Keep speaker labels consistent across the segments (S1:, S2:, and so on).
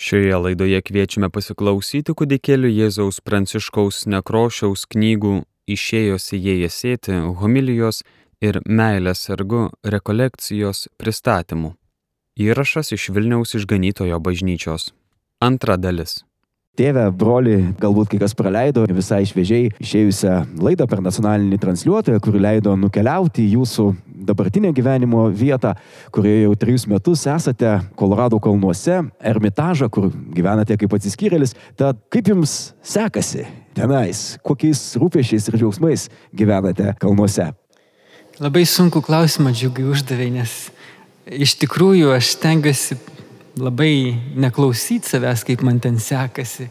S1: Šioje laidoje kviečiame pasiklausyti kudikėlių Jėzaus Pranciškaus nekrošiaus knygų Išėjosi jėje sėti, homilijos ir meilės sargu rekolekcijos pristatymų. Įrašas iš Vilniaus išganytojo bažnyčios. Antra dalis.
S2: Tėve, broli, galbūt kai kas praleido visai šviežiai išėjusią laidą per nacionalinį transliuotoją, kuri leido nukeliauti jūsų dabartinę gyvenimo vietą, kurioje jau trejus metus esate Kolorado kalnuose, Ermitažą, kur gyvenate kaip atsiskyrėlis. Tad kaip jums sekasi tenais, kokiais rūpešiais ir džiaugsmais gyvenate kalnuose?
S3: Labai sunku klausimą džiugai uždavė, nes iš tikrųjų aš tengiuosi labai neklausyti savęs, kaip man ten sekasi,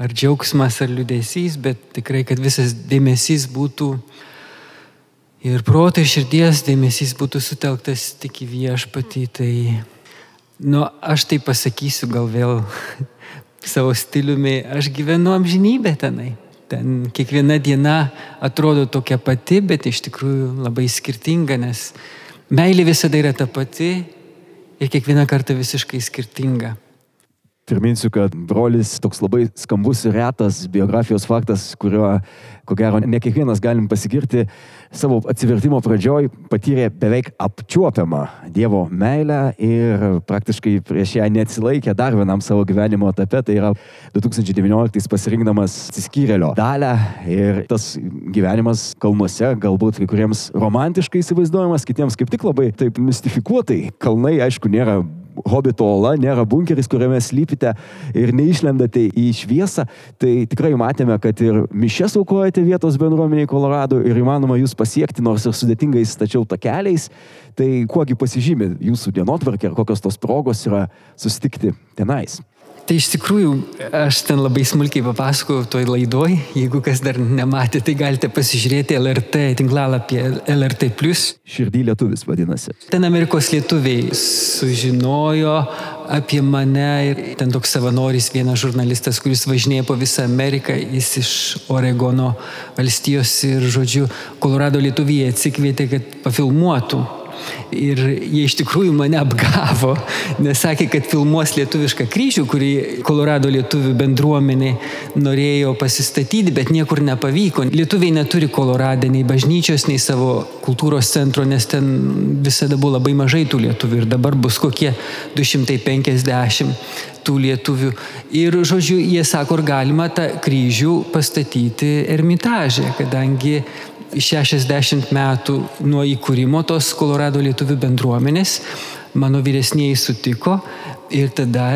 S3: ar džiaugsmas, ar liūdėsys, bet tikrai, kad visas dėmesys būtų ir protai širdies dėmesys būtų sutelktas tik į viešpatį. Tai, nu, aš tai pasakysiu gal vėl savo stiliumi, aš gyvenu amžinybę tenai. Ten kiekviena diena atrodo tokia pati, bet iš tikrųjų labai skirtinga, nes meilė visada yra ta pati, ir kiekvieną kartą visiškai skirtinga.
S2: Priminsiu, kad brolis toks labai skambus ir retas biografijos faktas, kurio, ko gero, ne kiekvienas galim pasigirti, savo atsivertimo pradžioj patyrė beveik apčiuopiamą Dievo meilę ir praktiškai prieš ją neatsilaikė dar vienam savo gyvenimo etape, tai yra 2019 pasirinkdamas atsiskyrėlio dalę ir tas gyvenimas kalnuose galbūt kai kuriems romantiškai įsivaizduojamas, kitiems kaip tik labai taip mistifikuotai. Kalnai, aišku, nėra hobito ola, nėra bunkeris, kuriame slypite ir neišlendate į šviesą, tai tikrai matėme, kad ir mišes aukojate vietos bendruomeniai Kolorado ir įmanoma jūs pasiekti, nors ir sudėtingais tačiau takeliais. Tai kuogi pasižymė jūsų dienotvarkė ir kokios tos progos yra susitikti tenais.
S3: Tai iš tikrųjų, aš ten labai smulkiai papasakojau toj laidoj, jeigu kas dar nematė, tai galite pasižiūrėti LRT tinklalapį LRT.
S2: Širdį lietuvis vadinasi.
S3: Ten Amerikos lietuviai sužinojo apie mane ir ten toks savanoris, vienas žurnalistas, kuris važinėja po visą Ameriką, jis iš Oregono valstijos ir, žodžiu, Kolorado lietuviai atsikvietė, kad pafilmuotų Ir jie iš tikrųjų mane apgavo, nes sakė, kad filmuos lietuvišką kryžių, kurį Kolorado lietuvių bendruomenė norėjo pasistatyti, bet niekur nepavyko. Lietuviai neturi Kolorado nei bažnyčios, nei savo kultūros centro, nes ten visada buvo labai mažai tų lietuvių ir dabar bus kokie 250 tų lietuvių. Ir, žodžiu, jie sako, ar galima tą kryžių pastatyti ermitažę, kadangi 60 metų nuo įkūrimo tos Kolorado lietuvių bendruomenės, mano vyresniai sutiko ir tada,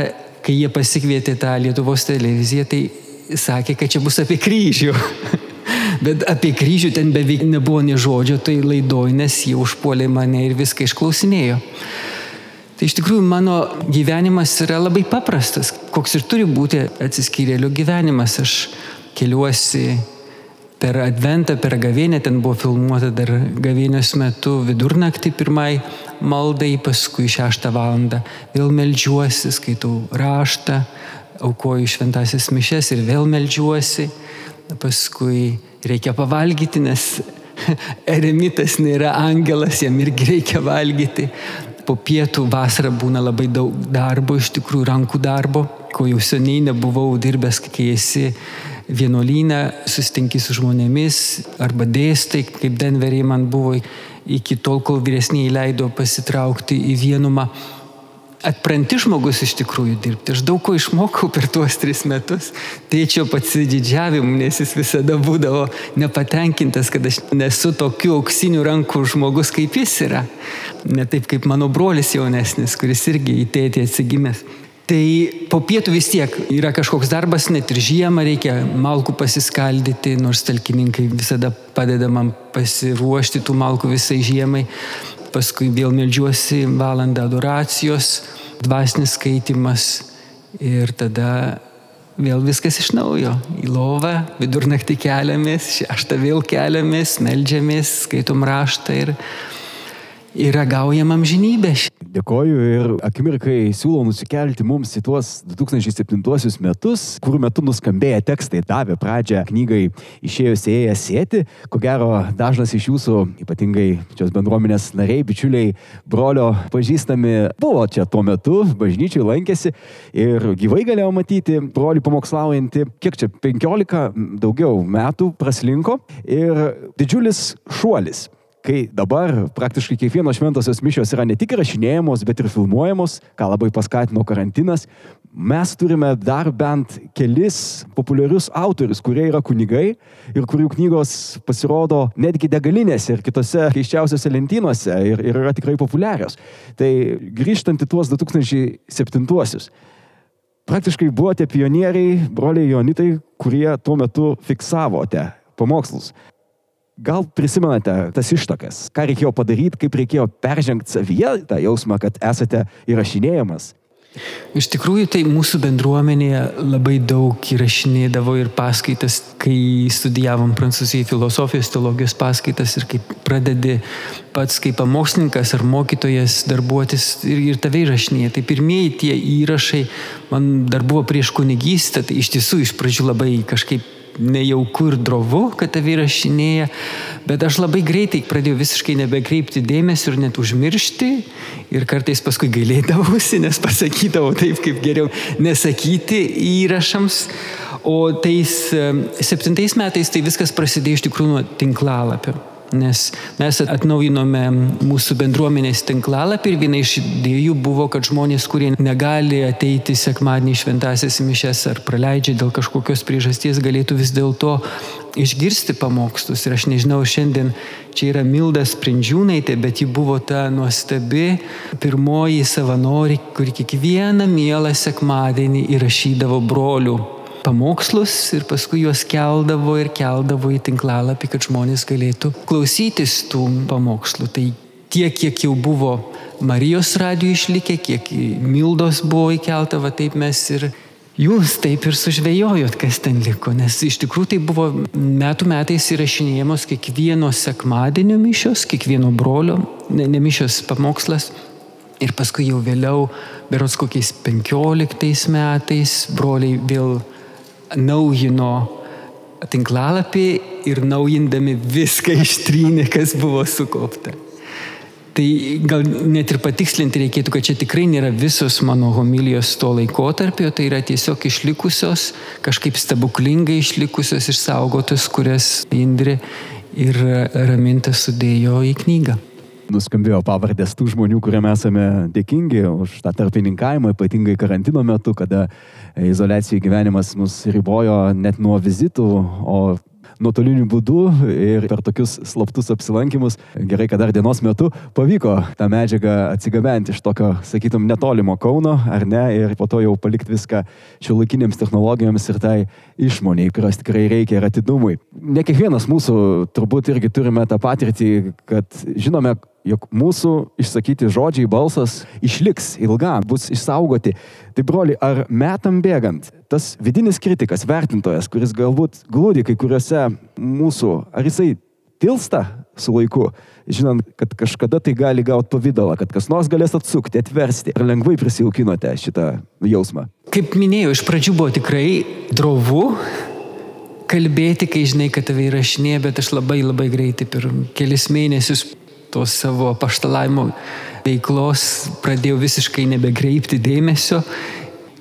S3: kai jie pasikvietė tą Lietuvos televiziją, tai sakė, kad čia bus apie kryžių. Bet apie kryžių ten beveik nebuvo ne žodžio, tai laidoj, nes jie užpuolė mane ir viską išklausinėjo. Tai iš tikrųjų mano gyvenimas yra labai paprastas, koks ir turi būti atsiskyrėlio gyvenimas. Aš keliuosi per Adventą, per gavėnę, ten buvo filmuota dar gavėnios metu vidurnaktį pirmai maldai, paskui šeštą valandą vėl melžiuosi, skaitau raštą, aukoju šventasis mišes ir vėl melžiuosi, paskui reikia pavalgyti, nes eremitas nėra angelas, jam irgi reikia valgyti. Po pietų vasarą būna labai daug darbo, iš tikrųjų rankų darbo, ko jau seniai nebuvau dirbęs, kai esi vienuolyne, susitinki su žmonėmis arba dėstai, kaip Denverį man buvo iki tol, kol vyresniai leido pasitraukti į vienumą. Atpranti žmogus iš tikrųjų dirbti. Aš daug ko išmokau per tuos tris metus. Tėčio pasididžiavimu, nes jis visada būdavo nepatenkintas, kad aš nesu tokiu auksiniu rankų žmogus, kaip jis yra. Ne taip kaip mano brolis jaunesnis, kuris irgi į tėtį atsigimęs. Tai po pietų vis tiek yra kažkoks darbas, net ir žiemą reikia malkų pasiskaldyti, nors talkininkai visada padeda man pasiruošti tų malkų visai žiemai. Paskui vėl melžiuosi valandą adoracijos, dvasinis skaitimas ir tada vėl viskas iš naujo. Į lovą, vidurnaktį keliamės, šeštą vėl keliamės, melžiamės, skaitom raštą ir ir ragaujam amžinybę.
S2: Dėkoju ir akimirkai siūlau nusikelti mums į tuos 2007 metus, kurių metu nuskambėję tekstai davė pradžią knygai Išėjus ėję sėti. Ko gero, dažnas iš jūsų, ypatingai šios bendruomenės nariai, bičiuliai, brolio pažįstami, buvo čia tuo metu, bažnyčiai lankėsi ir gyvai galėjau matyti brolį pamokslaujantį, kiek čia 15 daugiau metų praslinko ir didžiulis šuolis kai dabar praktiškai kiekvienos šventosios mišios yra ne tik rašinėjamos, bet ir filmuojamos, ką labai paskatino karantinas, mes turime dar bent kelis populiarius autorius, kurie yra kunigai ir kurių knygos pasirodo netgi degalinėse ir kitose keiščiausiose lentynose ir, ir yra tikrai populiarios. Tai grįžtant į tuos 2007-uosius. Praktiškai buvote pionieriai, broliai Jonitai, kurie tuo metu fiksavote pamokslus. Gal prisimenate tas ištakas, ką reikėjo padaryti, kaip reikėjo peržengti savyje tą jausmą, kad esate įrašinėjamas?
S3: Iš tikrųjų, tai mūsų bendruomenėje labai daug įrašinėdavo ir paskaitas, kai studijavom prancūzijai filosofijos, teologijos paskaitas ir kaip pradedi pats kaip pamokslininkas ar mokytojas darbuotis ir, ir tave įrašinėje. Tai pirmieji tie įrašai man dar buvo prieš kunigystę, tai iš tiesų iš pradžių labai kažkaip nejauku ir drovu, kad tave įrašinėja, bet aš labai greitai pradėjau visiškai nebekreipti dėmesio ir net užmiršti ir kartais paskui gailėdavausi, nes pasakydavau taip, kaip geriau nesakyti įrašams. O tais septintais metais tai viskas prasidėjo iš tikrųjų nuo tinklalapio. Nes mes atnaujinome mūsų bendruomenės tinklalapį ir viena iš idėjų buvo, kad žmonės, kurie negali ateiti sekmadienį šventasias mišes ar praleidžia dėl kažkokios priežasties, galėtų vis dėlto išgirsti pamokslus. Ir aš nežinau, šiandien čia yra Milda Sprindžiūnaitė, bet ji buvo ta nuostabi pirmoji savanori, kuri kiekvieną mielą sekmadienį įrašydavo brolių pamokslus ir paskui juos keldavo ir keldavo į tinklalapį, kad žmonės galėtų klausytis tų pamokslų. Tai tiek, kiek jau buvo Marijos radijų išlikę, kiek Mildos buvo įkelta, va taip mes ir jūs taip ir sužvėjojot, kas ten liko, nes iš tikrųjų tai buvo metų metais įrašinėjamos kiekvieno sekmadienio mišios, kiekvieno brolio, ne, ne mišios pamokslas. Ir paskui jau vėliau, beros kokiais penkioliktais metais, broliai vėl naujino tinklalapį ir naujindami viską ištrynė, kas buvo sukaupta. Tai gal net ir patikslinti reikėtų, kad čia tikrai nėra visos mano homilijos to laikotarpio, tai yra tiesiog išlikusios, kažkaip stebuklingai išlikusios, išsaugotos, kurias Indrė ir Raminta sudėjo į knygą
S2: nuskambėjo pavardės tų žmonių, kuriam esame dėkingi už tą tarpininkavimą, ypatingai karantino metu, kada izolacijų gyvenimas mus ribojo net nuo vizitų, o nuotoliniu būdu ir per tokius slaptus apsilankimus, gerai, kad dar dienos metu pavyko tą medžiagą atsigabenti iš tokio, sakytum, netolimo Kauno, ar ne, ir po to jau palikti viską šiuolaikinėms technologijoms ir tai išmoniai, kurios tikrai reikia ir atidumui. Ne kiekvienas mūsų turbūt irgi turime tą patirtį, kad žinome, jog mūsų išsakyti žodžiai, balsas išliks ilgam, bus išsaugoti. Tai broli, ar metam bėgant, tas vidinis kritikas, vertintojas, kuris galbūt glūdi kai kuriuose mūsų, ar jisai tilsta su laiku, žinant, kad kažkada tai gali gauti pavydalą, kad kas nors galės atsukti, atversti. Ar lengvai prisijaukinote šitą jausmą?
S3: Kaip minėjau, iš pradžių buvo tikrai drovu kalbėti, kai žinai, kad tave įrašinė, bet aš labai labai greitai per kelis mėnesius tos savo paštalavimo veiklos pradėjau visiškai nebegreipti dėmesio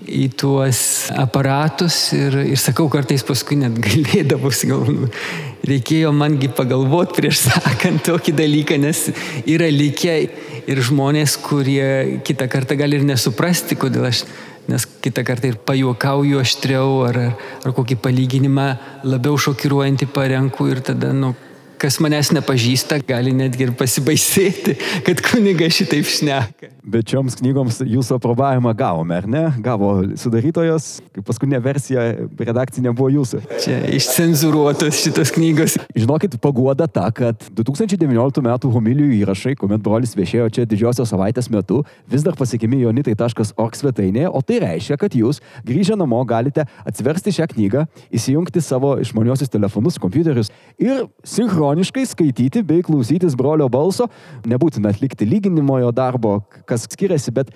S3: į tuos aparatus ir, ir sakau, kartais paskui net galėdavus, gal nu, reikėjo mangi pagalvoti prieš sakant tokį dalyką, nes yra likę ir žmonės, kurie kitą kartą gali ir nesuprasti, kodėl aš, nes kitą kartą ir pajuokauju aštriau ar, ar kokį palyginimą labiau šokiruojantį parenku ir tada, nu, kas manęs nepažįsta, gali netgi ir pasibaisėti, kad kuniga šitaip šneka.
S2: Bet šioms knygoms jūsų aprobavimą gavome, ar ne? Gavo sudarytojos, kaip paskutinė versija, redakcinė buvo jūsų.
S3: Čia išcenzuruotos šitos knygos.
S2: Žinokit, paguoda ta, kad 2019 m. homilijų įrašai, kuomet brolis viešėjo čia didžiosios savaitės metu, vis dar pasiekimi jonitai.org svetainėje, o tai reiškia, kad jūs grįžę namo galite atsiversti šią knygą, įsijungti savo išmaniosius telefonus, kompiuterius ir sinchroniškai skaityti bei klausytis brolio balso. Nebūtina atlikti lyginimo jo darbo, kas skiriasi, bet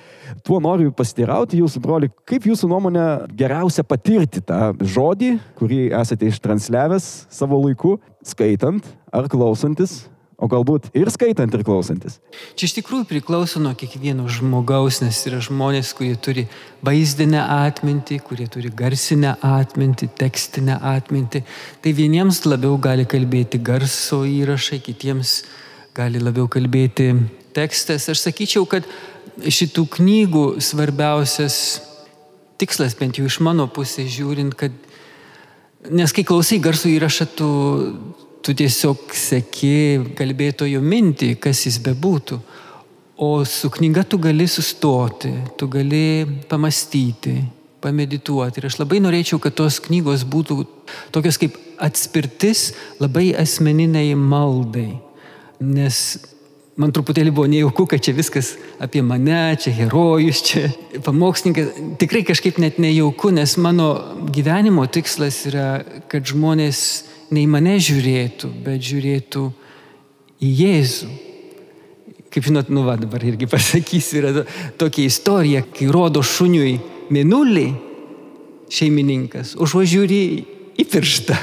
S2: tuo noriu pasiteirauti jūsų broli, kaip jūsų nuomonė geriausia patirti tą žodį, kurį esate ištransliavęs savo laiku, skaitant ar klausantis o galbūt ir skaitant ir klausantis.
S3: Čia iš tikrųjų priklauso nuo kiekvieno žmogaus, nes yra žmonės, kurie turi vaizdinę atmintį, kurie turi garsinę atmintį, tekstinę atmintį. Tai vieniems labiau gali kalbėti garso įrašai, kitiems gali labiau kalbėti tekstas. Aš sakyčiau, kad šitų knygų svarbiausias tikslas, bent jau iš mano pusės žiūrint, kad nes kai klausai garso įrašą, tu tu tiesiog seki kalbėtojo mintį, kas jis bebūtų. O su knyga tu gali sustoti, tu gali pamastyti, pamedituoti. Ir aš labai norėčiau, kad tos knygos būtų tokios kaip atspirtis labai asmeniniai maldai. Nes man truputėlį buvo nejauku, kad čia viskas apie mane, čia herojus, čia pamokslininkas. Tikrai kažkaip net nejauku, nes mano gyvenimo tikslas yra, kad žmonės ne į mane žiūrėtų, bet žiūrėtų į Jėzų. Kaip žinot, nu va dabar irgi pasakysiu, yra tokia istorija, kai rodo šuniui minulį šeimininkas, užvažiūri į pirštą.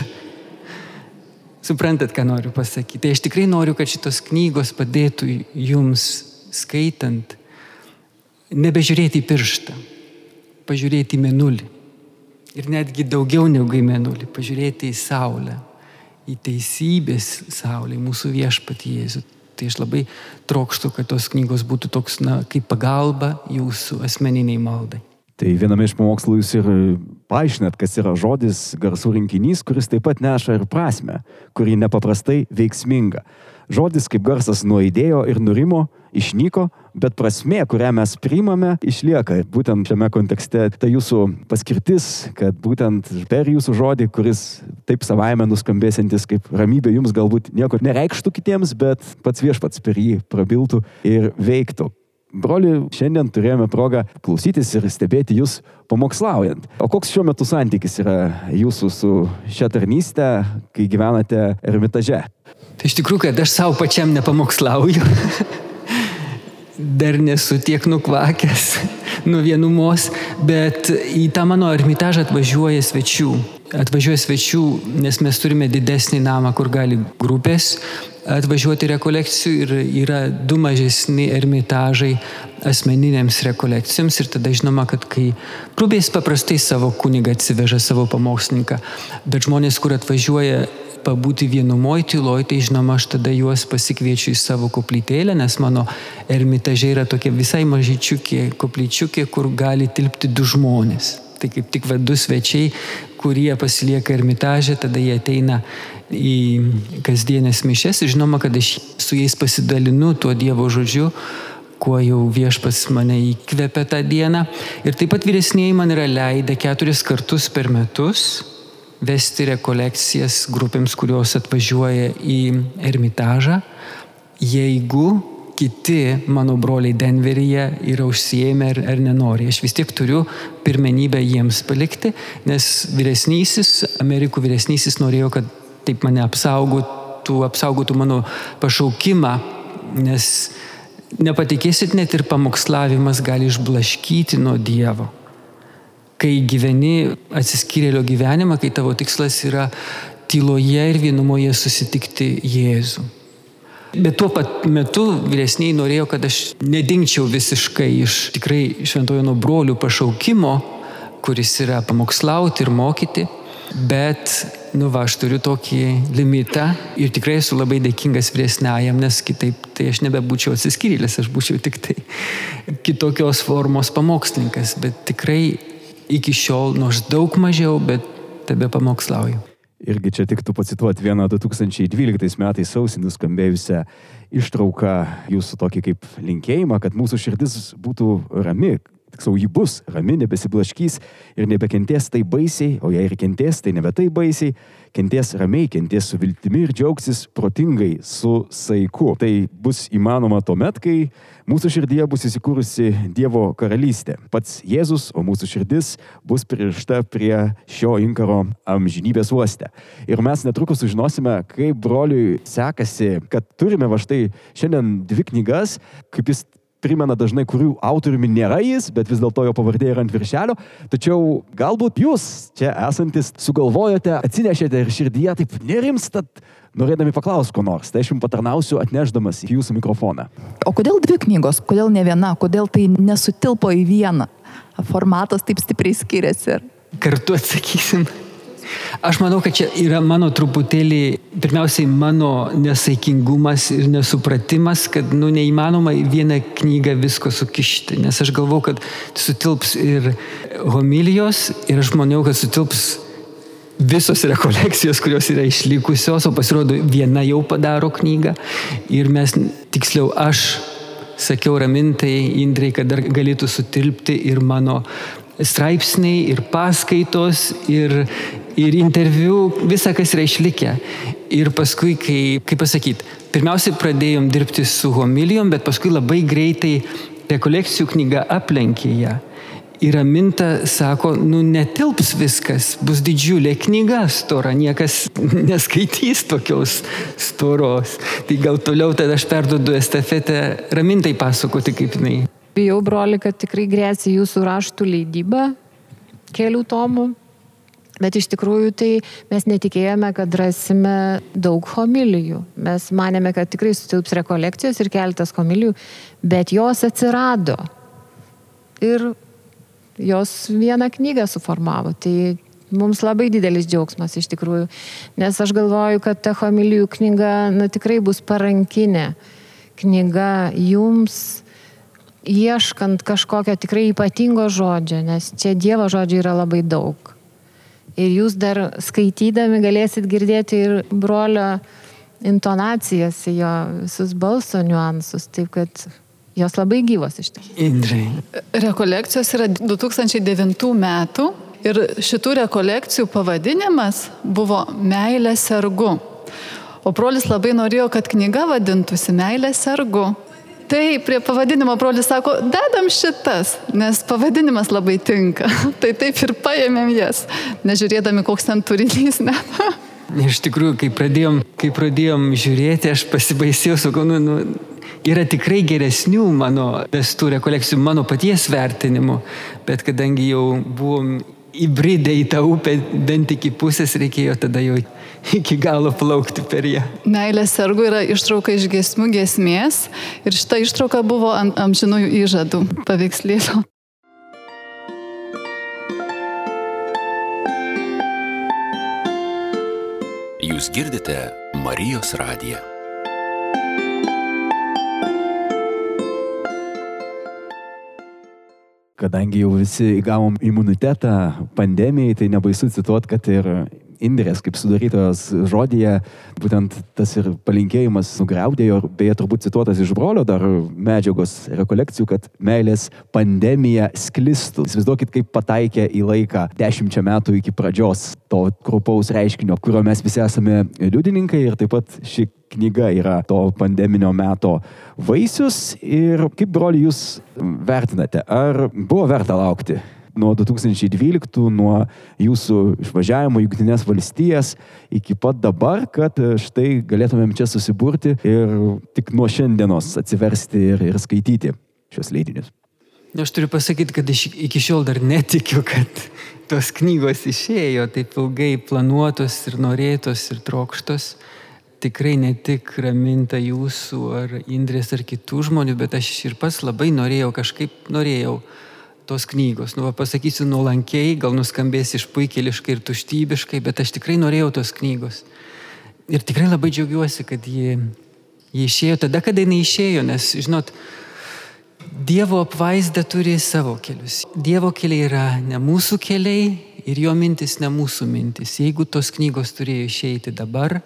S3: Suprantat, ką noriu pasakyti. Tai aš tikrai noriu, kad šitos knygos padėtų jums skaitant, nebežiūrėti į pirštą, pažiūrėti į minulį. Ir netgi daugiau negu į minulį, pažiūrėti į Saulę į teisybės saulę, į mūsų viešpatį Jėzų. Tai aš labai trokštų, kad tos knygos būtų toks, na, kaip pagalba jūsų asmeniniai maldai.
S2: Tai viename iš pamokslų jūs ir paaiškinat, kas yra žodis garsų rinkinys, kuris taip pat neša ir prasme, kuri nepaprastai veiksminga. Žodis kaip garsas nuaidėjo ir nurimo, išnyko, bet prasme, kurią mes priimame, išlieka. Būtent šiame kontekste ta jūsų paskirtis, kad būtent per jūsų žodį, kuris taip savaime nuskambėsintis kaip ramybė jums galbūt nieko nereikštų kitiems, bet pats viešpats per jį prabiltų ir veiktų. Broli, šiandien turėjome progą klausytis ir stebėti jūs pamokslaujant. O koks šiuo metu santykis yra jūsų su šia tarnyste, kai gyvenate ermitaže?
S3: Tai iš tikrųjų, kad aš savo pačiam nepamokslauju. Dar nesu tiek nukvakęs nuo vienumos, bet į tą mano ermitažą atvažiuoja svečių. Atvažiuoja svečių, nes mes turime didesnį namą, kur gali grupės atvažiuoti rekolekcijų ir yra du mažesni ermitažai asmeninėms rekolekcijoms ir tada žinoma, kad kai klubės paprastai savo kunigą atsiveža savo pamokslininką, bet žmonės, kur atvažiuoja pabūti vienumoj tyloj, tai žinoma, aš tada juos pasikviečiu į savo koplytėlę, nes mano ermitažai yra tokie visai mažyčiukė koplyčiukė, kur gali tilpti du žmonės. Tai kaip tik va du svečiai, kurie pasilieka ermitažę, tada jie ateina į kasdienės mišes žinoma, kad aš su jais pasidalinu tuo Dievo žodžiu, kuo jau viešpas mane įkvepia tą dieną. Ir taip pat vyresniai man yra leidę keturis kartus per metus vesti rekolekcijas grupėms, kurios atvažiuoja į Ermitažą, jeigu kiti mano broliai Denveryje yra užsiemę ar, ar nenori. Aš vis tiek turiu pirmenybę jiems palikti, nes vyresnysis, Amerikų vyresnysis norėjo, kad taip mane apsaugotų, apsaugotų mano pašaukimą, nes nepatikėsit, net ir pamokslavimas gali išblaškyti nuo Dievo kai gyveni atsiskyrėlio gyvenimą, kai tavo tikslas yra tyloje ir vienumoje susitikti Jėzų. Bet tuo pat metu vyresniai norėjo, kad aš nedingčiau visiškai iš tikrai šventojo nuo brolių pašaukimo, kuris yra pamokslauti ir mokyti, bet, nu va, aš turiu tokį limitą ir tikrai esu labai dėkingas vyresniajam, nes kitaip tai aš nebebūčiau atsiskyrėlis, aš būčiau tik tai kitokios formos pamokslininkas, bet tikrai iki šiol, nors daug mažiau, bet tebe pamokslauju.
S2: irgi čia tiktų pacituoti vieną 2012 metais sausį nuskambėjusią ištrauką jūsų tokį kaip linkėjimą, kad mūsų širdis būtų rami, tiksliau ji bus rami, nebesiblaškys ir nebekentės tai baisiai, o jei ir kentės, tai nebe tai baisiai, kentės ramiai, kentės su viltimi ir džiaugsis protingai, su saiku. Tai bus įmanoma tuomet, kai mūsų širdyje bus įsikūrusi Dievo karalystė. Pats Jėzus, o mūsų širdis bus pririšta prie šio inkaro amžinybės uoste. Ir mes netrukus sužinosime, kaip broliui sekasi, kad turime va štai šiandien dvi knygas, kaip jis primena dažnai, kurių autoriumi nėra jis, bet vis dėlto jo pavardė yra ant viršelio. Tačiau galbūt jūs čia esantis sugalvojote, atsinešėte ir širdyje taip nerimstat, norėdami paklausti ko nors. Tai aš jums patarnausiu atnešdamas į jūsų mikrofoną.
S4: O kodėl dvi knygos, kodėl ne viena, kodėl tai nesutilpo į vieną? Formatas taip stipriai skiriasi.
S3: Kartu atsakysim. Aš manau, kad čia yra mano truputėlį, pirmiausiai mano nesaikingumas ir nesupratimas, kad nu, neįmanoma į vieną knygą visko sukišti. Nes aš galvau, kad sutilps ir homilijos ir aš maniau, kad sutilps visos rekolekcijos, kurios yra išlikusios, o pasirodo viena jau padaro knygą. Ir mes, tiksliau, aš sakiau ramintai Indrai, kad dar galėtų sutilpti ir mano straipsniai, ir paskaitos, ir, ir interviu, visa, kas yra išlikę. Ir paskui, kai, kaip pasakyti, pirmiausiai pradėjom dirbti su homilijom, bet paskui labai greitai rekolekcijų knyga aplenkė ją. Ir Aminta sako, nu netilps viskas, bus didžiulė knyga stora, niekas neskaitys tokios storos. Tai gal toliau tada aš perdodu estafetę Ramintai pasakoti, kaip jinai.
S5: Bijau, broli, kad tikrai grėsia jūsų raštų leidyba kelių tomų. Bet iš tikrųjų tai mes netikėjome, kad rasime daug homilijų. Mes manėme, kad tikrai sutilps rekolekcijos ir keltas homilijų, bet jos atsirado. Ir jos vieną knygą suformavo. Tai mums labai didelis džiaugsmas iš tikrųjų. Nes aš galvoju, kad ta homilijų knyga na, tikrai bus parankinė knyga jums ieškant kažkokio tikrai ypatingo žodžio, nes čia Dievo žodžių yra labai daug. Ir jūs dar skaitydami galėsit girdėti ir brolio intonacijas, jo visus balso niuansus, taip kad jos labai gyvos iš tikrųjų.
S3: Indrai.
S6: Rekolekcijos yra 2009 metų ir šitų rekolekcijų pavadinimas buvo Meilė sergu. O brolis labai norėjo, kad knyga vadintųsi Meilė sergu. Tai prie pavadinimo brolis sako, dedam šitas, nes pavadinimas labai tinka. tai taip ir paėmėm jas, nežiūrėdami, koks ten turinys.
S3: Iš tikrųjų, kai pradėjom, kai pradėjom žiūrėti, aš pasibaisėjau, sakau, nu, nu, yra tikrai geresnių mano vestų rekolekcijų, mano paties vertinimų, bet kadangi jau buvom įbridę į tą upę, bent iki pusės reikėjo tada jau iki galo plaukti per ją.
S6: Meilės sergų yra ištrauka iš gesmių gesmės ir šita ištrauka buvo ant amžinųjų įžadų paveikslėlio.
S7: Jūs girdite Marijos radiją.
S2: Kadangi jau visi įgavom imunitetą pandemijai, tai nebaisu cituoti, kad ir Indrės kaip sudarytojos žodėje, būtent tas ir palinkėjimas nugriaudėjo, beje, turbūt cituotas iš brolio dar medžiagos rekolekcijų, kad meilės pandemija sklistų. Įsivaizduokit, kaip pataikė į laiką dešimčia metų iki pradžios to krupaus reiškinio, kurio mes visi esame liudininkai ir taip pat ši knyga yra to pandeminio meto vaisius. Ir kaip broli jūs vertinate, ar buvo verta laukti nuo 2012, nuo jūsų išvažiavimo į Junktinės valstijas iki pat dabar, kad e, štai galėtumėm čia susiburti ir tik nuo šiandienos atsiversti ir, ir skaityti šios leidinius.
S3: Aš turiu pasakyti, kad aš iki šiol dar netikiu, kad tos knygos išėjo taip ilgai planuotos ir norėtos ir trokštos. Tikrai ne tik raminta jūsų ar Indrės ar kitų žmonių, bet aš ir pats labai norėjau, kažkaip norėjau tos knygos. Nu, va, pasakysiu nuolankiai, gal nuskambės išpuikėliškai ir tuštybiškai, bet aš tikrai norėjau tos knygos. Ir tikrai labai džiaugiuosi, kad ji, ji išėjo tada, kada jinai išėjo, nes, žinot, Dievo apvaizda turi savo kelius. Dievo keliai yra ne mūsų keliai ir jo mintis ne mūsų mintis. Jeigu tos knygos turėjo išeiti dabar,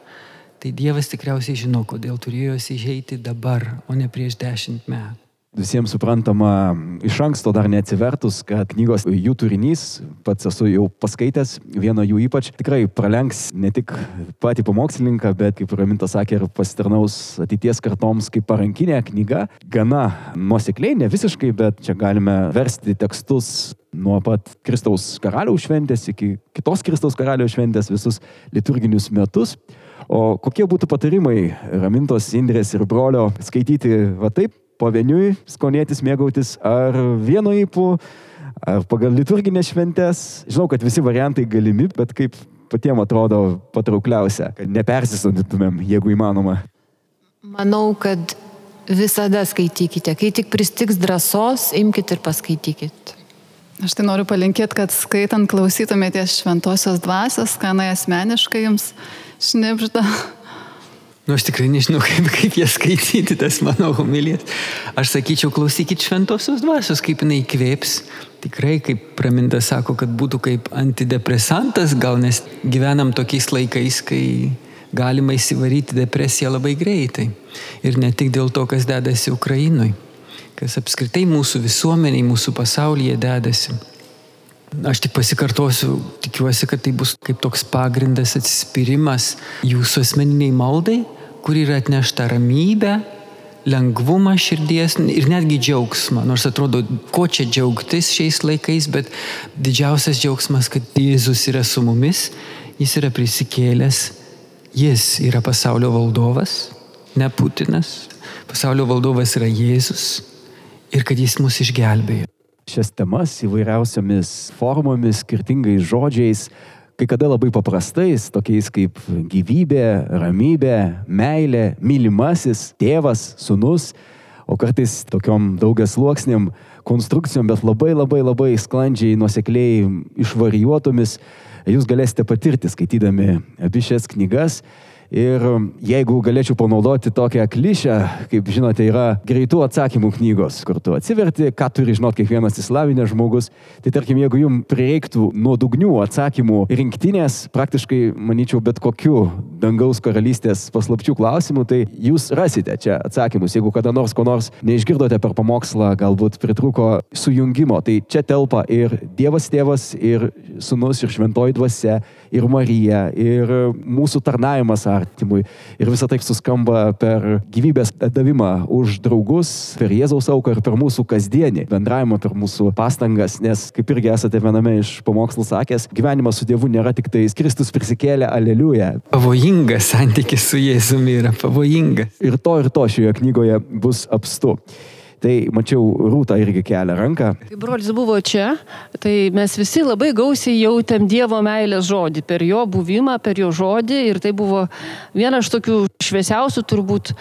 S3: tai Dievas tikriausiai žino, kodėl turėjo jos išeiti dabar, o ne prieš dešimt metų.
S2: Visiems suprantama iš anksto dar neatsivertus, kad knygos jų turinys, pats esu jau paskaitęs, vieno jų ypač, tikrai pralenks ne tik patį pamokslininką, bet, kaip Ramintas sakė, ir pasitarnaus ateities kartoms kaip parankinė knyga. Gana nuosekliai, ne visiškai, bet čia galime versti tekstus nuo pat Kristaus karaliaus šventės iki kitos Kristaus karaliaus šventės visus liturginius metus. O kokie būtų patarimai Ramintos, Indrės ir brolio skaityti va taip, pavieniui skonėtis, mėgautis ar vieno įpų, ar pagal liturginės šventės. Žinau, kad visi variantai galimi, bet kaip patiems atrodo patraukliausia, kad nepersisodintumėm, jeigu įmanoma.
S5: Manau, kad visada skaitykite. Kai tik pristiks drąsos, imkite ir paskaitykite.
S6: Aš tai noriu palinkėti, kad skaitant klausytumėtės šventosios dvasios, kanai asmeniškai jums šnipžda.
S3: Nu, aš tikrai nežinau, kaip, kaip jas skaityti, tas mano homilijas. Aš sakyčiau, klausykit šventosios dvasios, kaip jinai įkvėps. Tikrai, kaip praminta sako, kad būtų kaip antidepresantas, gal nes gyvenam tokiais laikais, kai galima įsivaryti depresiją labai greitai. Ir ne tik dėl to, kas dedasi Ukrainui, kas apskritai mūsų visuomeniai, mūsų pasaulyje dedasi. Aš tik pasikartosiu, tikiuosi, kad tai bus kaip toks pagrindas atsispyrimas jūsų asmeniniai maldai kur yra atnešta ramybė, lengvumą širdies ir netgi džiaugsmą. Nors atrodo, ko čia džiaugtis šiais laikais, bet didžiausias džiaugsmas, kad Jėzus yra su mumis, jis yra prisikėlęs, jis yra pasaulio valdovas, ne Putinas. Pasaulio valdovas yra Jėzus ir kad jis mus išgelbėjo.
S2: Šias temas įvairiausiamis formomis, skirtingais žodžiais kai kada labai paprastais, tokiais kaip gyvybė, ramybė, meilė, mylimasis, tėvas, sunus, o kartais tokiom daugias sluoksniam konstrukcijom, bet labai labai labai sklandžiai, nuosekliai išvarijuotomis, jūs galėsite patirti skaitydami abi šias knygas. Ir jeigu galėčiau panaudoti tokią klišę, kaip žinote, yra greitų atsakymų knygos, kur tu atsiverti, ką turi žinoti kiekvienas įsilavinęs žmogus, tai tarkim, jeigu jums prireiktų nuodugnių atsakymų rinktinės, praktiškai, manyčiau, bet kokiu dangaus karalystės paslapčių klausimų, tai jūs rasite čia atsakymus. Jeigu kada nors ko nors neišgirdote per pamokslą, galbūt pritruko sujungimo, tai čia telpa ir Dievas tėvas, ir sunus, ir šventoji dvasia, ir Marija, ir mūsų tarnavimas artimui. Ir visą tai suskamba per gyvybės davimą už draugus, per Jėzaus auką ir per mūsų kasdienį bendravimą, per mūsų pastangas, nes kaip irgi esate viename iš pamokslų sakęs, gyvenimas su Dievu nėra tik tai Kristus prisikėlė, aleliuja.
S3: Pavojingas santykis su Jėzumi yra pavojingas.
S2: Ir to ir to šioje knygoje bus apstu. Tai mačiau, Rūta irgi kelia ranką.
S8: Kai brolis buvo čia, tai mes visi labai gausiai jautėm Dievo meilės žodį per jo buvimą, per jo žodį ir tai buvo vienas iš tokių šviesiausių turbūt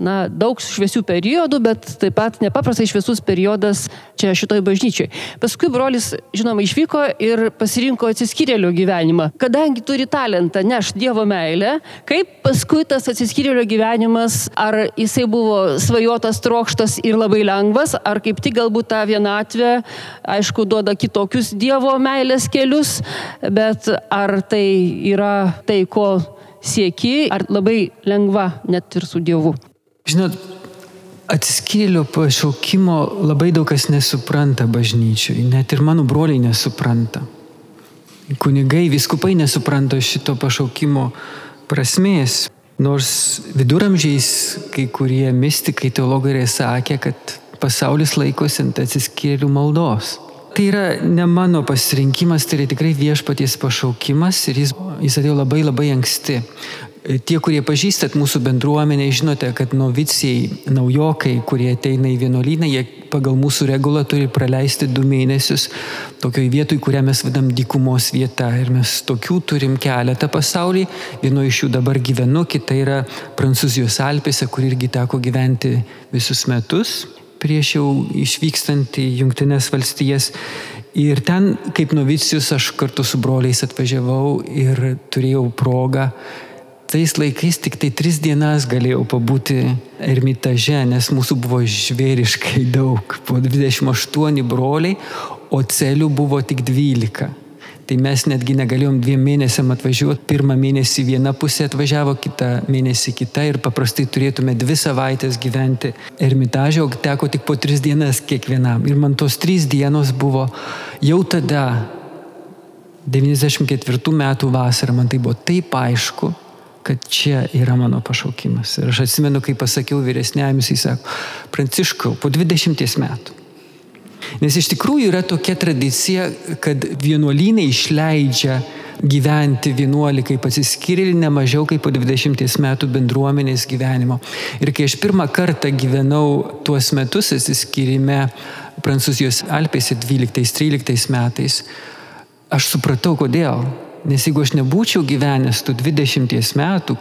S8: na, daug šviesių periodų, bet taip pat nepaprastai šviesus periodas čia šitoj bažnyčiai. Paskui brolis, žinoma, išvyko ir pasirinko atsiskyrėlio gyvenimą. Kadangi turi talentą neš Dievo meilę, kaip paskui tas atsiskyrėlio gyvenimas, ar jisai buvo svajotas, trokštas ir labai lengvas, ar kaip tik galbūt ta vienatvė, aišku, duoda kitokius Dievo meilės kelius, bet ar tai yra tai, ko sieki, ar labai lengva net ir su Dievu.
S3: Žinot, atsiskyrėlio pašaukimo labai daug kas nesupranta bažnyčiui, net ir mano broliai nesupranta. Kunigai, viskupai nesupranta šito pašaukimo prasmės. Nors viduramžiais kai kurie mystikai, teologai sakę, kad pasaulis laikosi ant atsiskyrėlių maldos. Tai yra ne mano pasirinkimas, tai yra tikrai viešpaties pašaukimas ir jis, jis atėjo labai labai anksti. Tie, kurie pažįstat mūsų bendruomenę, žinote, kad novicijai, naujokai, kurie ateina į vienuolyną, jie pagal mūsų regulą turi praleisti du mėnesius tokioj vietoj, kurią mes vadam dykumos vieta. Ir mes tokių turim keletą pasaulį. Vieno iš jų dabar gyvenu, kita yra Prancūzijos Alpėse, kur irgi teko gyventi visus metus prieš jau išvykstant į Junktinės valstijas. Ir ten, kaip novicijus, aš kartu su broliais atvažiavau ir turėjau progą tais laikais tik tai tris dienas galėjau pabūti ermitaže, nes mūsų buvo žvėriškai daug. Po 28 broliai, o celių buvo tik 12. Tai mes netgi negalėjom dviem mėnesiam atvažiuoti. Pirmą mėnesį viena pusė atvažiavo, kitą mėnesį kita ir paprastai turėtume dvi savaitės gyventi ermitažė, o teko tik po tris dienas kiekvienam. Ir man tos trys dienos buvo jau tada, 94 metų vasarą, man tai buvo taip aišku, kad čia yra mano pašaukimas. Ir aš atsimenu, kai pasakiau vyresniajam, jis sako, Pranciškau, po 20 metų Nes iš tikrųjų yra tokia tradicija, kad vienuolynai išleidžia gyventi vienuolį kaip atsiskyrėlį ne mažiau kaip po 20 metų bendruomenės gyvenimo. Ir kai aš pirmą kartą gyvenau tuos metus atsiskyrime Prancūzijos Alpėse 12-13 metais, aš supratau kodėl. Nes jeigu aš nebūčiau gyvenęs tų 20 metų,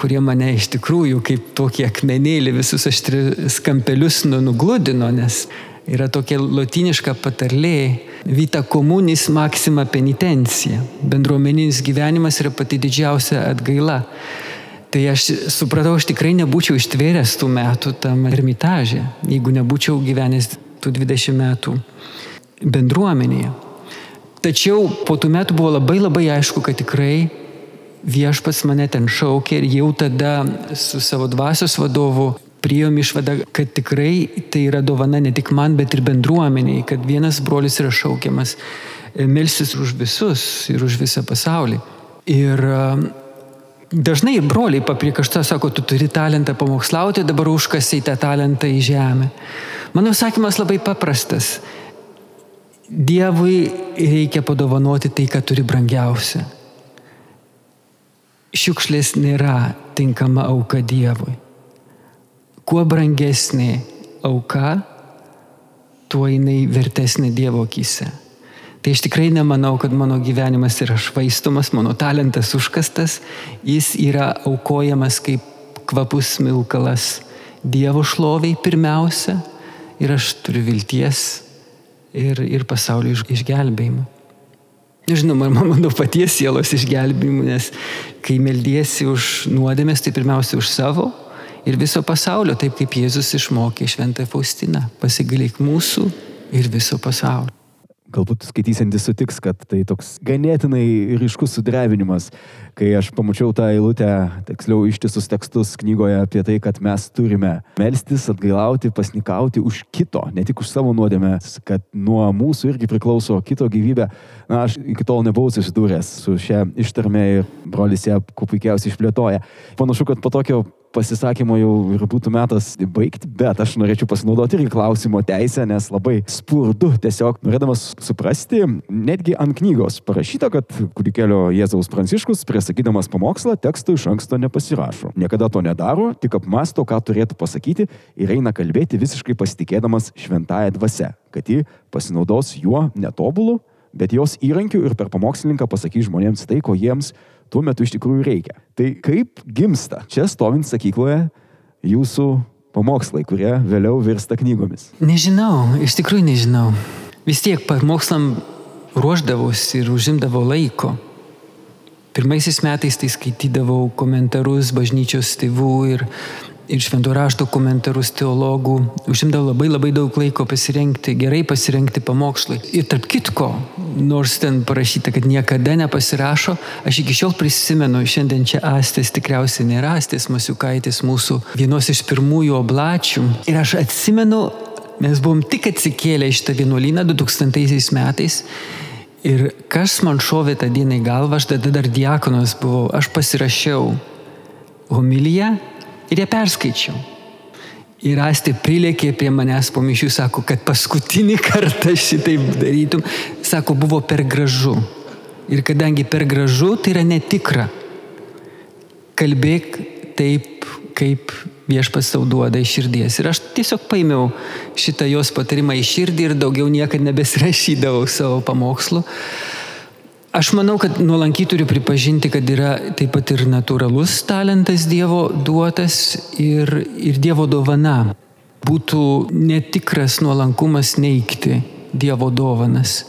S3: kurie mane iš tikrųjų kaip tokį akmenėlį visus aštrius kampelius nu, nugludino, nes Yra tokia latiniška patarlė vita komunis maxima penitencija. Bendruomeninis gyvenimas yra pati didžiausia atgaila. Tai aš supratau, aš tikrai nebūčiau ištvėręs tų metų tam ermitažė, jeigu nebūčiau gyvenęs tų 20 metų bendruomenėje. Tačiau po tų metų buvo labai labai aišku, kad tikrai viešpats mane ten šaukė ir jau tada su savo dvasios vadovu priejom išvadą, kad tikrai tai yra dovana ne tik man, bet ir bendruomeniai, kad vienas brolis yra šaukiamas e, melsis už visus ir už visą pasaulį. Ir e, dažnai broliai papriekašta sako, tu turi talentą pamokslauti, dabar užkasiai tą talentą į žemę. Mano sakymas labai paprastas. Dievui reikia padovanoti tai, ką turi brangiausia. Šiukšlės nėra tinkama auka Dievui kuo brangesnė auka, tuo jinai vertesnė Dievo akise. Tai aš tikrai nemanau, kad mano gyvenimas yra švaistomas, mano talentas užkastas, jis yra aukojamas kaip kvapus milkalas Dievo šloviai pirmiausia ir aš turiu vilties ir, ir pasaulio išgelbėjimą. Žinoma, mano paties sielos išgelbėjimu, nes kai meldiesi už nuodėmės, tai pirmiausia už savo, ir viso pasaulio, taip kaip Jėzus išmokė Šventą Faustiną. Pasigailėk mūsų ir viso pasaulio.
S2: Galbūt skaitysiantis sutiks, kad tai toks ganėtinai ryškus sudrevinimas, kai aš pamačiau tą eilutę, tiksliau ištisus tekstus knygoje apie tai, kad mes turime melstis, atgailauti, pasnikauti už kito, ne tik už savo nuodėmę, kad nuo mūsų irgi priklauso kito gyvybė. Na, aš iki tol nebuvau susidūręs su šia ištarme ir brolis ją kuo puikiausiai išplėtoja. Panašu, kad po tokio pasisakymo jau ir būtų metas baigti, bet aš norėčiau pasinaudoti irgi klausimo teisę, nes labai spurdu tiesiog norėdamas suprasti, netgi ant knygos parašyta, kad kūdikėlio Jėzaus Pranciškus, priesakydamas pamokslą, tekstų iš anksto nepasirašo. Niekada to nedaro, tik apmasto, ką turėtų pasakyti ir eina kalbėti visiškai pasitikėdamas šventąją dvasę, kad ji pasinaudos juo netobulu, bet jos įrankiu ir per pamokslininką pasakys žmonėms tai, ko jiems tuo metu iš tikrųjų reikia. Tai kaip gimsta čia stovint sakykloje jūsų pamokslai, kurie vėliau virsta knygomis?
S3: Nežinau, iš tikrųjų nežinau. Vis tiek pamokslam ruoždavausi ir užimdavau laiko. Pirmaisiais metais tai skaitydavau komentarus bažnyčios tėvų ir ir šventų rašto komentarus teologų, užimdavo labai labai daug laiko pasirengti, gerai pasirengti pamokslui. Ir tarp kitko, nors ten parašyta, kad niekada nepasirašo, aš iki šiol prisimenu, šiandien čia Astės tikriausiai nėra Astės Masiukaitis mūsų vienos iš pirmųjų oblačių. Ir aš atsimenu, mes buvom tik atsikėlę iš tą vienuolyną 2000 metais. Ir kas man šovė tą dieną į galvą, aš tada dar diakonas buvau, aš pasirašiau homiliją ir ją perskaičiau. Ir Astė prilėkė prie manęs po mišių, sako, kad paskutinį kartą šitaip darytum, sako, buvo per gražu. Ir kadangi per gražu, tai yra netikra. Kalbėk taip, kaip viešpas tau duoda iš širdies. Ir aš tiesiog paėmiau šitą jos patarimą į širdį ir daugiau niekada nebesirašydavau savo pamokslų. Aš manau, kad nuolankiai turiu pripažinti, kad yra taip pat ir natūralus talentas Dievo duotas ir, ir Dievo dovana. Būtų netikras nuolankumas neikti Dievo dovanas,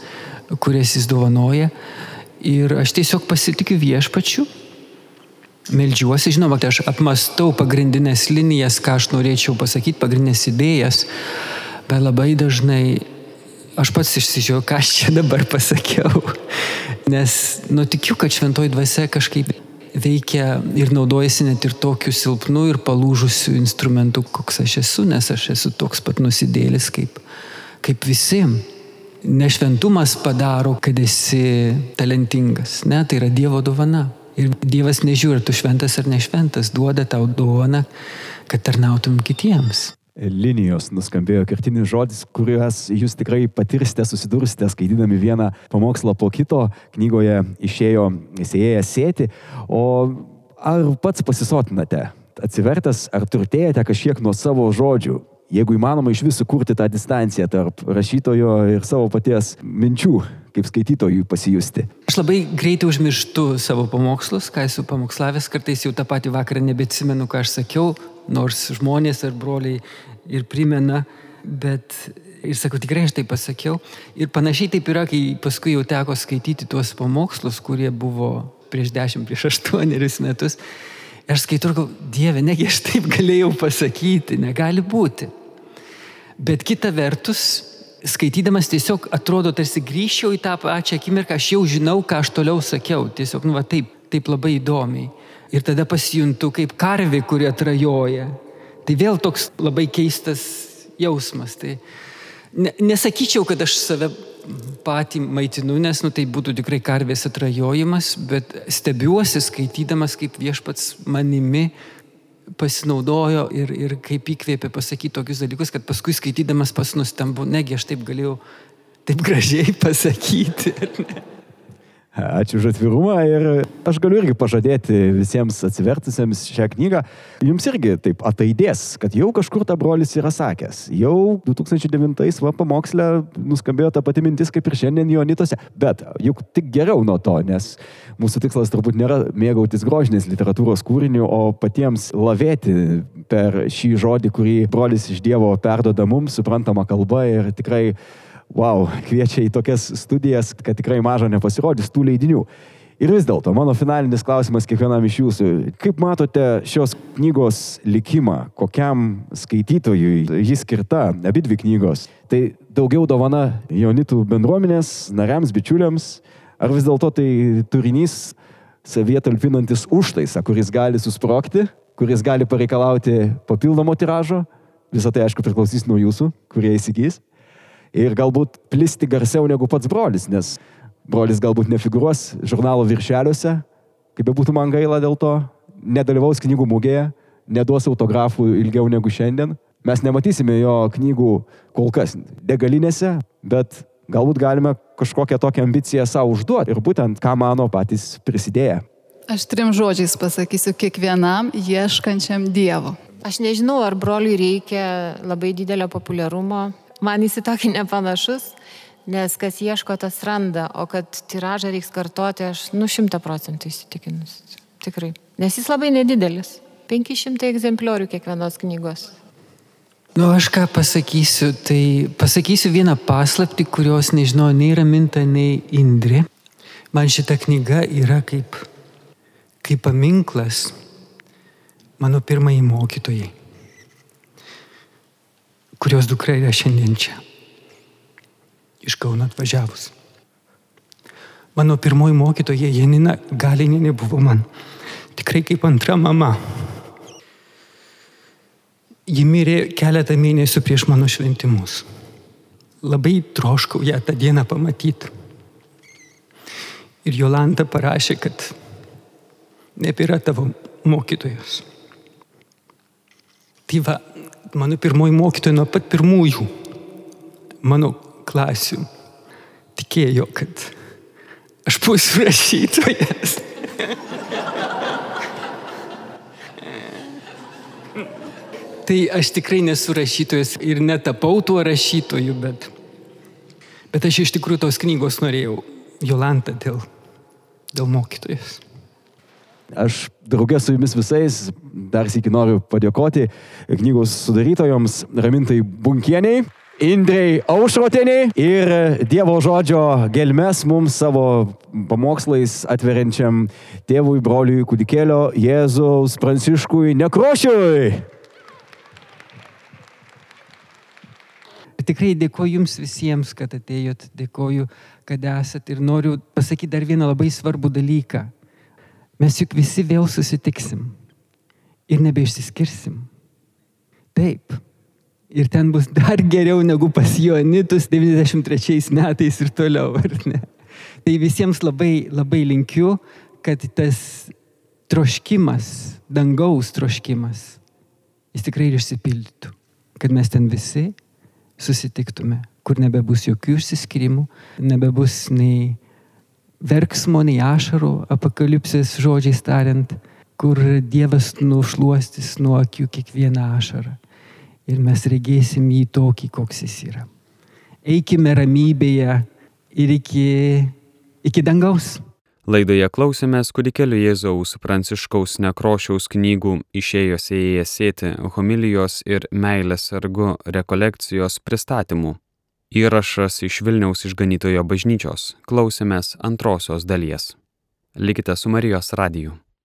S3: kurias jis dovanoja. Ir aš tiesiog pasitikiu viešpačiu, Meldžiuosi, žinoma, tai aš apmastau pagrindinės linijas, ką aš norėčiau pasakyti, pagrindinės idėjas, bet labai dažnai aš pats išsižiūrėjau, ką aš čia dabar pasakiau. Nes, nu, tikiu, kad šventoji dvasia kažkaip veikia ir naudojasi net ir tokiu silpnu ir palūžusiu instrumentu, koks aš esu, nes aš esu toks pat nusidėlis kaip, kaip visi. Nešventumas padaro, kad esi talentingas, ne, tai yra Dievo dovana. Ir Dievas nežiūri, tu šventas ar nešventas, duoda tau dovaną, kad tarnautum kitiems
S2: linijos nuskambėjo kertinis žodis, kuriuos jūs tikrai patirsite, susidursite, skaitydami vieną pamokslą po kito. Knygoje išėjo įsėjęs sėti. O ar pats pasisotinate? Atsivertęs, ar turtėjate kažkiek nuo savo žodžių? Jeigu įmanoma iš visų kurti tą distanciją tarp rašytojo ir savo paties minčių, kaip skaitytojui pasijusti.
S3: Aš labai greitai užmirštu savo pamokslus, ką esu pamokslavęs, kartais jau tą patį vakarą nebeatsimenu, ką aš sakiau, nors žmonės ar broliai ir primena, bet ir sakau, tikrai aš tai pasakiau. Ir panašiai taip yra, kai paskui jau teko skaityti tuos pamokslus, kurie buvo prieš dešimt, prieš aštuonerius metus. Aš skaitau ir galvoju, Dieve, negi aš taip galėjau pasakyti, negali būti. Bet kita vertus, skaitydamas tiesiog atrodo, tarsi grįžčiau į tą pačią akimirką, aš jau žinau, ką aš toliau sakiau. Tiesiog, nu, va taip, taip labai įdomiai. Ir tada pasijuntu kaip karvė, kuri atrajoja. Tai vėl toks labai keistas jausmas. Tai ne, nesakyčiau, kad aš save patį maitinu, nes nu, tai būtų tikrai karvės atrajojimas, bet stebiuosi skaitydamas, kaip viešpats manimi pasinaudojo ir, ir kaip įkvėpė pasakyti tokius dalykus, kad paskui skaitydamas pas nustembu, negi aš taip galėjau taip gražiai pasakyti.
S2: Ačiū už atvirumą ir aš galiu irgi pažadėti visiems atsivertusiems šią knygą, jums irgi taip ataidės, kad jau kažkur ta brolis yra sakęs. Jau 2009 va pamokslė nuskambėjo ta pati mintis kaip ir šiandien Jonitose, bet juk tik geriau nuo to, nes mūsų tikslas turbūt nėra mėgautis grožinės literatūros kūriniu, o patiems lavėti per šį žodį, kurį brolis iš Dievo perdoda mums, suprantama kalba ir tikrai wow, kviečia į tokias studijas, kad tikrai maža nepasirodys tų leidinių. Ir vis dėlto, mano finalinis klausimas kiekvienam iš jūsų. Kaip matote šios knygos likimą, kokiam skaitytojui ji skirta, abi dvi knygos? Tai daugiau dovana jaunitų bendruomenės, nariams, bičiuliams, ar vis dėlto tai turinys savyje talpinantis užtaisą, kuris gali susprokti, kuris gali pareikalauti papildomo tiražo? Visą tai, aišku, priklausys nuo jūsų, kurie įsigys ir galbūt plisti garsiau negu pats brolis, nes brolis galbūt nefigūruos žurnalo viršeliuose, kaip be būtų man gaila dėl to, nedalyvaus knygų mūgėje, neduos autografų ilgiau negu šiandien. Mes nematysime jo knygų kol kas degalinėse, bet galbūt galime kažkokią tokią ambiciją savo užduoti ir būtent ką mano patys prisidėję.
S6: Aš trim žodžiais pasakysiu kiekvienam ieškančiam Dievo.
S5: Aš nežinau, ar broliui reikia labai didelio populiarumo, man jis į tokį nepanašus, nes kas ieško, tas randa, o kad tiražą reiks kartoti, aš nu šimta procentų įsitikinus. Tikrai. Nes jis labai nedidelis. 500 egzempliorių kiekvienos knygos.
S3: Nu, aš ką pasakysiu, tai pasakysiu vieną paslapti, kurios nežinau nei Raminta, nei Indri. Man šita knyga yra kaip, kaip paminklas mano pirmai mokytojai kurios dukra yra šiandien čia. Iš Kauno atvažiavus. Mano pirmoji mokytoja Janina Galinė buvo man tikrai kaip antra mama. Ji mirė keletą mėnesių prieš mano šventimus. Labai troškau ją tą dieną pamatyti. Ir Jolanta parašė, kad nebėra tavo mokytojos. Tai va, mano pirmoji mokytoja nuo pat pirmųjų mano klasių tikėjo, kad aš būsiu rašytojas. tai aš tikrai nesu rašytojas ir netapau tuo rašytoju, bet, bet aš iš tikrųjų tos knygos norėjau. Jolanta dėl, dėl mokytojas.
S2: Aš draugė su jumis visais dar sėki noriu padėkoti knygos sudarytojams Ramintai Bunkieniai. Indrei Aušroteniai ir Dievo žodžio gelmes mums savo pamokslais atveriančiam tėvui, broliui, kūdikėlio Jėzaus Pranciškui Nekrošiui.
S3: tikrai dėkoju Jums visiems, kad atėjot, dėkoju, kad esat ir noriu pasakyti dar vieną labai svarbų dalyką. Mes juk visi vėl susitiksim ir nebeišsiskirsim. Taip. Ir ten bus dar geriau negu pas Joanitus 93 metais ir toliau, ar ne? Tai visiems labai, labai linkiu, kad tas troškimas, dangaus troškimas, jis tikrai ir išsipildytų. Kad mes ten visi susitiktume, kur nebebus jokių išsiskirimų, nebebus nei verksmo, nei ašarų, apokalipsės žodžiais tariant, kur Dievas nušluostis nuo akių kiekvieną ašarą. Ir mes regėsim jį tokį, koks jis yra. Eikime ramybėje ir iki, iki dangaus.
S1: Laidoje klausėmės kūdikėlio Jėzaus Pranciškaus nekrošiaus knygų Išėjos įėjęs sėti homilijos ir meilės sargu rekolekcijos pristatymų. Įrašas iš Vilniaus išganytojo bažnyčios. Klausėmės antrosios dalies. Likite su Marijos radiju.